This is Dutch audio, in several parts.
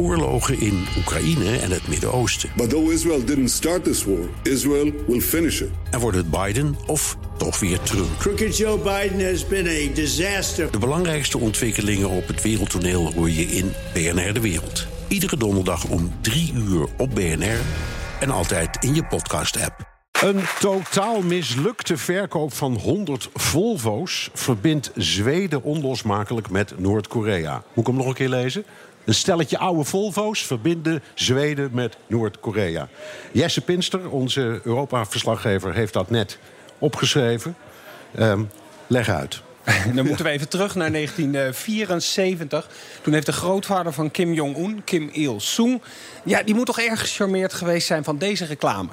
oorlogen in Oekraïne en het Midden-Oosten. But though Israel didn't start this war, Israel will finish it. En wordt het Biden of toch weer Trump? Crooked Joe Biden has been a disaster. De belangrijkste ontwikkelingen op het wereldtoneel hoor je in BNR De Wereld. Iedere donderdag om 3 uur op BNR en altijd in je podcast-app. Een totaal mislukte verkoop van 100 Volvo's verbindt Zweden onlosmakelijk met Noord-Korea. Moet ik hem nog een keer lezen? Een stelletje oude Volvo's verbinden Zweden met Noord-Korea. Jesse Pinster, onze Europa-verslaggever, heeft dat net opgeschreven. Um, leg uit. Dan moeten we even terug naar 1974. Toen heeft de grootvader van Kim Jong-un, Kim Il-sung... ja, die moet toch erg gecharmeerd geweest zijn van deze reclame.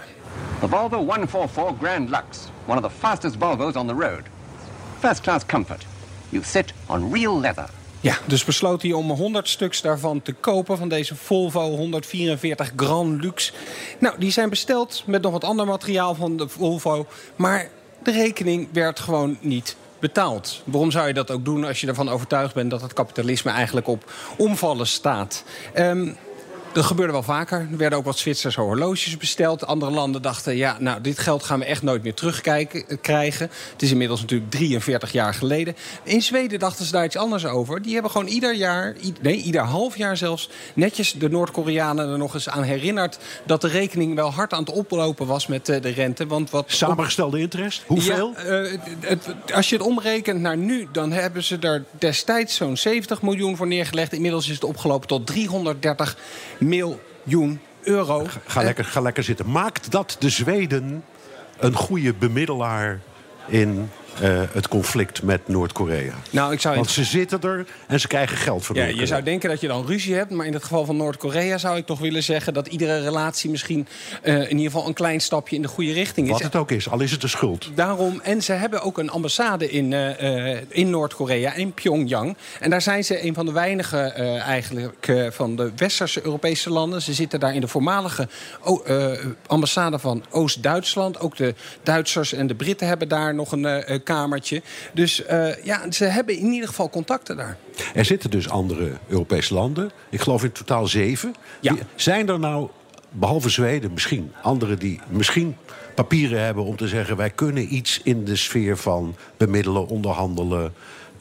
The Volvo 144 Grand Lux, one of the fastest Volvos on the road. First class comfort. You sit on real leather. Ja, dus besloot hij om 100 stuks daarvan te kopen... van deze Volvo 144 Grand Lux. Nou, die zijn besteld met nog wat ander materiaal van de Volvo... maar de rekening werd gewoon niet betaald. Waarom zou je dat ook doen als je ervan overtuigd bent... dat het kapitalisme eigenlijk op omvallen staat? Um, dat gebeurde wel vaker. Er werden ook wat Zwitserse horloges besteld. Andere landen dachten, ja, nou, dit geld gaan we echt nooit meer terugkrijgen. Het is inmiddels natuurlijk 43 jaar geleden. In Zweden dachten ze daar iets anders over. Die hebben gewoon ieder jaar, nee, ieder half jaar zelfs... netjes de Noord-Koreanen er nog eens aan herinnerd... dat de rekening wel hard aan het oplopen was met eh, de rente. Want wat Samengestelde interest? Hoeveel? Ja, uh, het, als je het omrekent naar nu... dan hebben ze er destijds zo'n 70 miljoen voor neergelegd. Inmiddels is het opgelopen tot 330 miljoen euro. Ga, lekker, ga lekker zitten. Maakt dat de Zweden een goede bemiddelaar in uh, het conflict met Noord-Korea. Nou, ik zou Want ze zitten er en ze krijgen geld voor ja, Je zou denken dat je dan ruzie hebt, maar in het geval van Noord-Korea zou ik toch willen zeggen dat iedere relatie misschien uh, in ieder geval een klein stapje in de goede richting is. Wat het ook is, al is het de schuld. Daarom, en ze hebben ook een ambassade in, uh, in Noord-Korea, in Pyongyang. En daar zijn ze een van de weinige eigenlijk van de westerse Europese landen. Ze zitten daar in de voormalige ambassade van Oost-Duitsland. Ook de Duitsers en de Britten hebben daar nog een kamertje. Dus uh, ja, ze hebben in ieder geval contacten daar. Er zitten dus andere Europese landen. Ik geloof in totaal zeven. Ja. zijn er nou, behalve Zweden misschien, anderen die misschien papieren hebben om te zeggen... wij kunnen iets in de sfeer van bemiddelen, onderhandelen...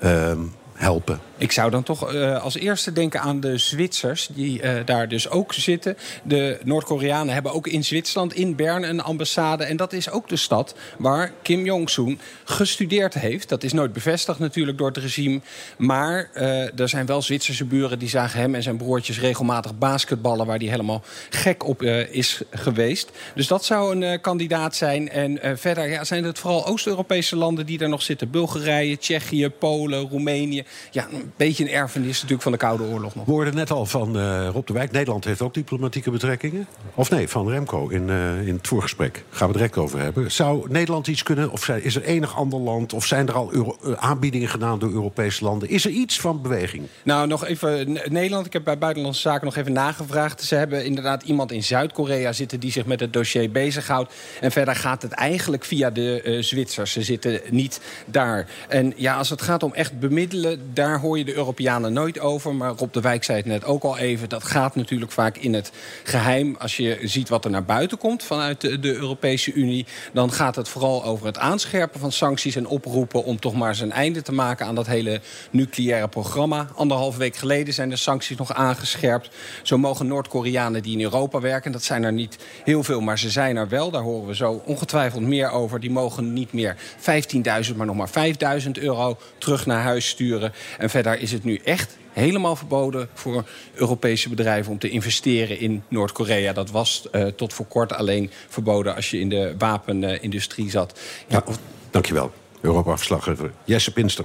Uh, helpen? Ik zou dan toch uh, als eerste denken aan de Zwitsers, die uh, daar dus ook zitten. De Noord-Koreanen hebben ook in Zwitserland, in Bern, een ambassade. En dat is ook de stad waar Kim Jong-un gestudeerd heeft. Dat is nooit bevestigd natuurlijk door het regime. Maar uh, er zijn wel Zwitserse buren die zagen hem en zijn broertjes regelmatig basketballen... waar hij helemaal gek op is geweest. Dus dat zou een kandidaat zijn. En verder ja, zijn het vooral Oost-Europese landen die daar nog zitten. Bulgarije, Tsjechië, Polen, Roemenië ja, een beetje een erfenis natuurlijk van de Koude Oorlog nog. We hoorden net al van uh, Rob de Wijk. Nederland heeft ook diplomatieke betrekkingen. Of nee, van Remco in, uh, in het voorgesprek. Gaan we het direct over hebben. Zou Nederland iets kunnen? Of is er enig ander land? Of zijn er al Euro uh, aanbiedingen gedaan door Europese landen? Is er iets van beweging? Nou, nog even Nederland. Ik heb bij Buitenlandse Zaken nog even nagevraagd. Ze hebben inderdaad iemand in Zuid-Korea zitten... die zich met het dossier bezighoudt. En verder gaat het eigenlijk via de Zwitsers. Ze zitten niet daar. En ja, als het gaat om echt bemiddelen daar hoor je de Europeanen nooit over. Maar Rob de Wijk zei het net ook al even. Dat gaat natuurlijk vaak in het geheim. Als je ziet wat er naar buiten komt vanuit de, de Europese Unie... dan gaat het vooral over het aanscherpen van sancties en oproepen... om toch maar zijn einde te maken aan dat hele nucleaire programma. Anderhalve week geleden zijn de sancties nog aangescherpt. Zo mogen Noord-Koreanen die in Europa werken... dat zijn er niet heel veel, maar ze zijn er wel. Daar horen we zo ongetwijfeld meer over. Die mogen niet meer 15.000, maar nog maar 5.000 euro terug naar huis sturen. En verder is het nu echt helemaal verboden voor Europese bedrijven om te investeren in Noord-Korea. Dat was uh, tot voor kort alleen verboden als je in de wapenindustrie zat. Ja, ja dankjewel. Europa-verslaggever Jesse Pinster.